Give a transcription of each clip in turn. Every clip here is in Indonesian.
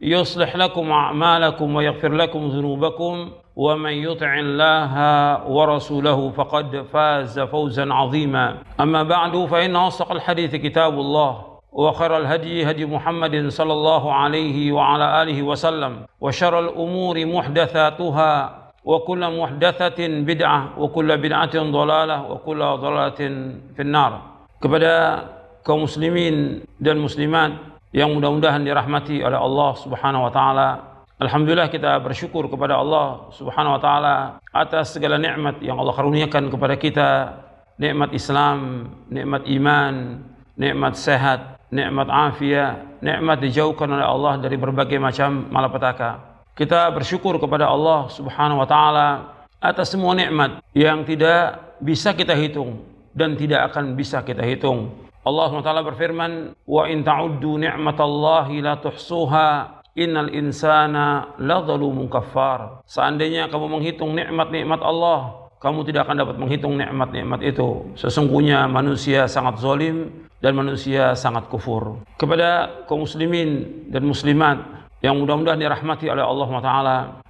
يصلح لكم أعمالكم ويغفر لكم ذنوبكم ومن يطع الله ورسوله فقد فاز فوزا عظيما. أما بعد فإن أصدق الحديث كتاب الله وخير الهدي هدي محمد صلى الله عليه وعلى آله وسلم وشر الأمور محدثاتها وكل محدثة بدعة وكل بدعة ضلالة وكل ضلالة في النار. kepada kaum muslimin dan muslimat yang mudah-mudahan dirahmati oleh Allah Subhanahu wa taala. Alhamdulillah kita bersyukur kepada Allah Subhanahu wa taala atas segala nikmat yang Allah karuniakan kepada kita, nikmat Islam, nikmat iman, nikmat sehat, nikmat afiat, nikmat dijauhkan oleh Allah dari berbagai macam malapetaka. Kita bersyukur kepada Allah Subhanahu wa taala atas semua nikmat yang tidak bisa kita hitung dan tidak akan bisa kita hitung. Allah SWT berfirman, "Wa in ta'uddu ni'matallahi la tuhsuha, innal insana ladzalumun kafar." Seandainya kamu menghitung nikmat-nikmat Allah, kamu tidak akan dapat menghitung nikmat-nikmat itu. Sesungguhnya manusia sangat zalim dan manusia sangat kufur. Kepada kaum muslimin dan muslimat yang mudah-mudahan dirahmati oleh Allah SWT,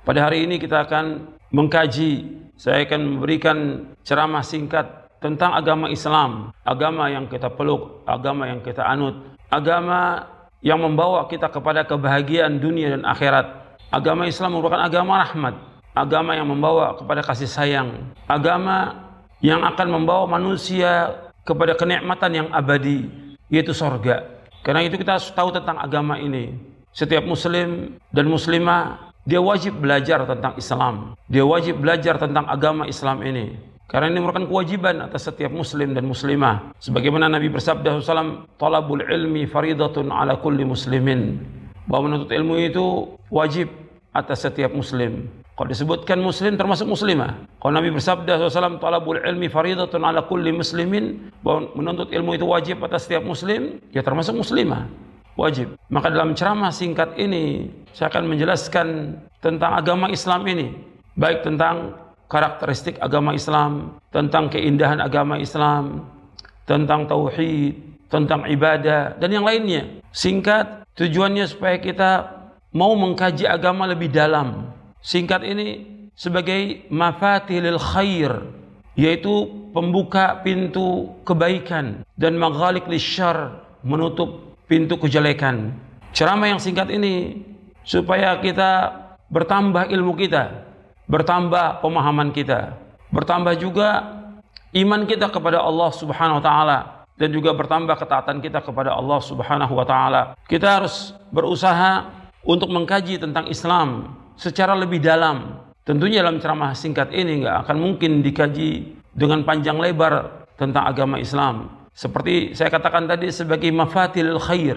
pada hari ini kita akan mengkaji, saya akan memberikan ceramah singkat tentang agama Islam, agama yang kita peluk, agama yang kita anut, agama yang membawa kita kepada kebahagiaan dunia dan akhirat. Agama Islam merupakan agama rahmat, agama yang membawa kepada kasih sayang, agama yang akan membawa manusia kepada kenikmatan yang abadi, yaitu sorga. Karena itu kita harus tahu tentang agama ini. Setiap muslim dan muslimah, dia wajib belajar tentang Islam. Dia wajib belajar tentang agama Islam ini. Karena ini merupakan kewajiban atas setiap muslim dan muslimah. Sebagaimana Nabi bersabda SAW, Talabul ilmi faridatun ala kulli muslimin. Bahwa menuntut ilmu itu wajib atas setiap muslim. Kalau disebutkan muslim termasuk muslimah. Kalau Nabi bersabda SAW, Talabul ilmi faridatun ala kulli muslimin. Bahwa menuntut ilmu itu wajib atas setiap muslim, ya termasuk muslimah. Wajib. Maka dalam ceramah singkat ini, saya akan menjelaskan tentang agama Islam ini. Baik tentang karakteristik agama Islam, tentang keindahan agama Islam, tentang tauhid, tentang ibadah dan yang lainnya. Singkat tujuannya supaya kita mau mengkaji agama lebih dalam. Singkat ini sebagai mafatihil khair yaitu pembuka pintu kebaikan dan maghalik lisyar menutup pintu kejelekan. Ceramah yang singkat ini supaya kita bertambah ilmu kita bertambah pemahaman kita, bertambah juga iman kita kepada Allah Subhanahu wa taala dan juga bertambah ketaatan kita kepada Allah Subhanahu wa taala. Kita harus berusaha untuk mengkaji tentang Islam secara lebih dalam. Tentunya dalam ceramah singkat ini nggak akan mungkin dikaji dengan panjang lebar tentang agama Islam. Seperti saya katakan tadi sebagai mafatil khair,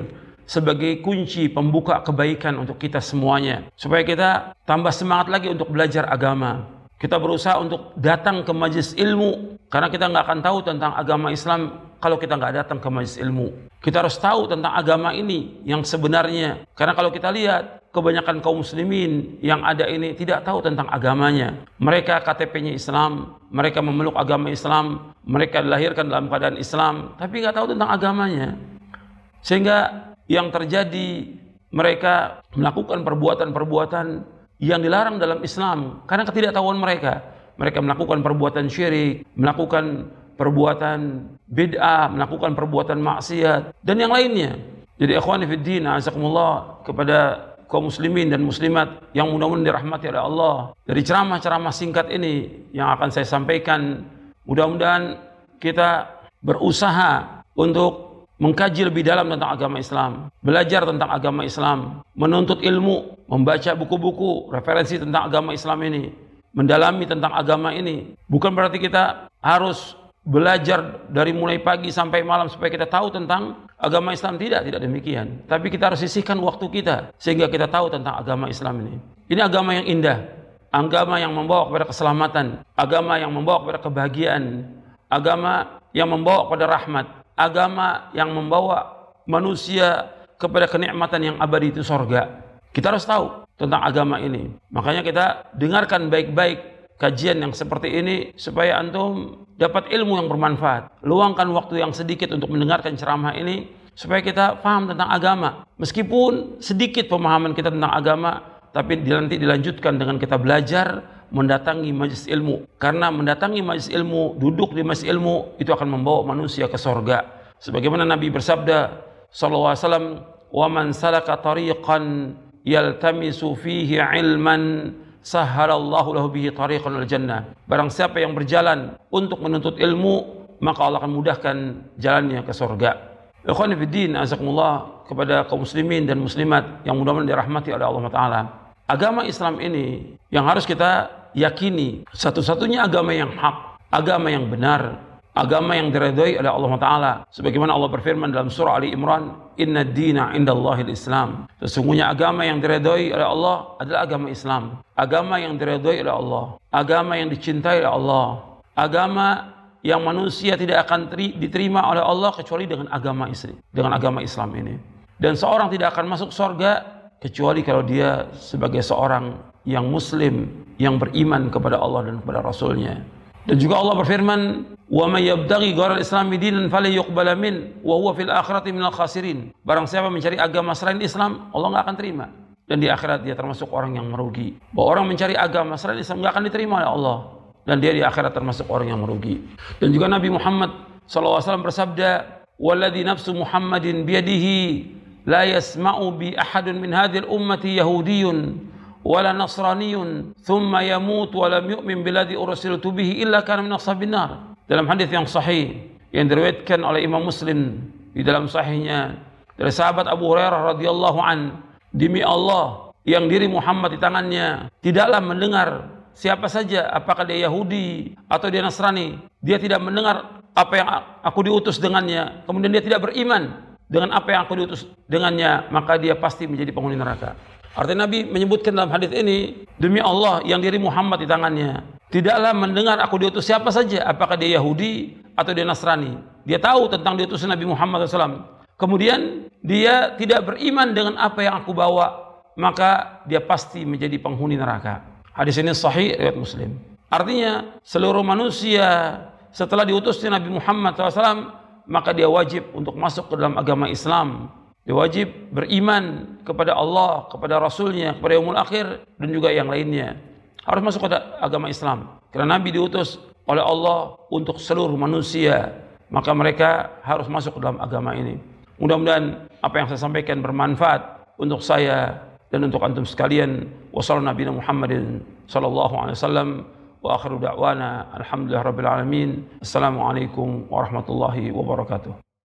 sebagai kunci pembuka kebaikan untuk kita semuanya. Supaya kita tambah semangat lagi untuk belajar agama. Kita berusaha untuk datang ke majlis ilmu. Karena kita nggak akan tahu tentang agama Islam kalau kita nggak datang ke majlis ilmu. Kita harus tahu tentang agama ini yang sebenarnya. Karena kalau kita lihat kebanyakan kaum muslimin yang ada ini tidak tahu tentang agamanya. Mereka KTP-nya Islam, mereka memeluk agama Islam, mereka dilahirkan dalam keadaan Islam, tapi nggak tahu tentang agamanya. Sehingga yang terjadi mereka melakukan perbuatan-perbuatan yang dilarang dalam Islam karena ketidaktahuan mereka. Mereka melakukan perbuatan syirik, melakukan perbuatan bid'ah, melakukan perbuatan maksiat dan yang lainnya. Jadi ikhwani fid azakumullah kepada kaum muslimin dan muslimat yang mudah-mudahan dirahmati oleh Allah. Dari ceramah-ceramah singkat ini yang akan saya sampaikan, mudah-mudahan kita berusaha untuk mengkaji lebih dalam tentang agama Islam, belajar tentang agama Islam, menuntut ilmu, membaca buku-buku referensi tentang agama Islam ini, mendalami tentang agama ini. Bukan berarti kita harus belajar dari mulai pagi sampai malam supaya kita tahu tentang agama Islam tidak, tidak demikian. Tapi kita harus sisihkan waktu kita sehingga kita tahu tentang agama Islam ini. Ini agama yang indah, agama yang membawa kepada keselamatan, agama yang membawa kepada kebahagiaan, agama yang membawa kepada rahmat, agama yang membawa manusia kepada kenikmatan yang abadi itu sorga. Kita harus tahu tentang agama ini. Makanya kita dengarkan baik-baik kajian yang seperti ini supaya antum dapat ilmu yang bermanfaat. Luangkan waktu yang sedikit untuk mendengarkan ceramah ini supaya kita paham tentang agama. Meskipun sedikit pemahaman kita tentang agama, tapi nanti dilanjutkan dengan kita belajar mendatangi majlis ilmu. Karena mendatangi majlis ilmu, duduk di majlis ilmu itu akan membawa manusia ke sorga. Sebagaimana Nabi bersabda sallallahu alaihi wasallam, "Wa man salaka tariqan yaltamisu fihi ilman sahhalallahu lahu bihi tariqan al jannah." Barang siapa yang berjalan untuk menuntut ilmu, maka Allah akan mudahkan jalannya ke sorga. Ikhwan fillah, azakumullah kepada kaum muslimin dan muslimat yang mudah-mudahan dirahmati oleh Allah Taala. Agama Islam ini yang harus kita yakini satu-satunya agama yang hak, agama yang benar, agama yang diridhoi oleh Allah Taala. Sebagaimana Allah berfirman dalam surah Ali Imran, Inna dina indallahil Islam. Sesungguhnya agama yang diridhoi oleh Allah adalah agama Islam. Agama yang diridhoi oleh Allah. Agama yang dicintai oleh Allah. Agama yang manusia tidak akan diterima oleh Allah kecuali dengan agama istri, dengan agama Islam ini. Dan seorang tidak akan masuk surga kecuali kalau dia sebagai seorang yang muslim yang beriman kepada Allah dan kepada Rasulnya. Dan juga Allah berfirman, "Wa may yabtaghi ghairal islami dinan falyuqbala min wa huwa fil akhirati minal khasirin." Barang siapa mencari agama selain Islam, Allah nggak akan terima. Dan di akhirat dia termasuk orang yang merugi. Bahwa orang mencari agama selain Islam nggak akan diterima oleh Allah. Dan dia di akhirat termasuk orang yang merugi. Dan juga Nabi Muhammad SAW bersabda, "Walladhi nafsu Muhammadin biyadihi la yasma'u bi ahadun min hadhil ummati yahudiyyun ولا نصراني ثم يموت ولم يؤمن بالذي أرسلت به إلا كان من أصحاب النار. Dalam hadis yang sahih yang diriwayatkan oleh Imam Muslim di dalam sahihnya dari sahabat Abu Hurairah radhiyallahu an, demi Allah yang diri Muhammad di tangannya tidaklah mendengar siapa saja apakah dia Yahudi atau dia Nasrani, dia tidak mendengar apa yang aku diutus dengannya, kemudian dia tidak beriman dengan apa yang aku diutus dengannya, maka dia pasti menjadi penghuni neraka. Artinya Nabi menyebutkan dalam hadis ini, demi Allah yang diri Muhammad di tangannya, tidaklah mendengar aku diutus siapa saja, apakah dia Yahudi atau dia Nasrani. Dia tahu tentang diutus Nabi Muhammad SAW. Kemudian dia tidak beriman dengan apa yang aku bawa, maka dia pasti menjadi penghuni neraka. Hadis ini sahih riwayat Muslim. Artinya seluruh manusia setelah diutusnya Nabi Muhammad SAW maka dia wajib untuk masuk ke dalam agama Islam. Dia wajib beriman kepada Allah, kepada Rasulnya, kepada Yomul Akhir, dan juga yang lainnya. Harus masuk ke agama Islam. Karena Nabi diutus oleh Allah untuk seluruh manusia. Maka mereka harus masuk ke dalam agama ini. Mudah-mudahan apa yang saya sampaikan bermanfaat untuk saya dan untuk antum sekalian. Wassalamualaikum Muhammadin sallallahu alaihi wasallam wa akhiru da'wana alhamdulillah rabbil alamin. Assalamualaikum warahmatullahi wabarakatuh.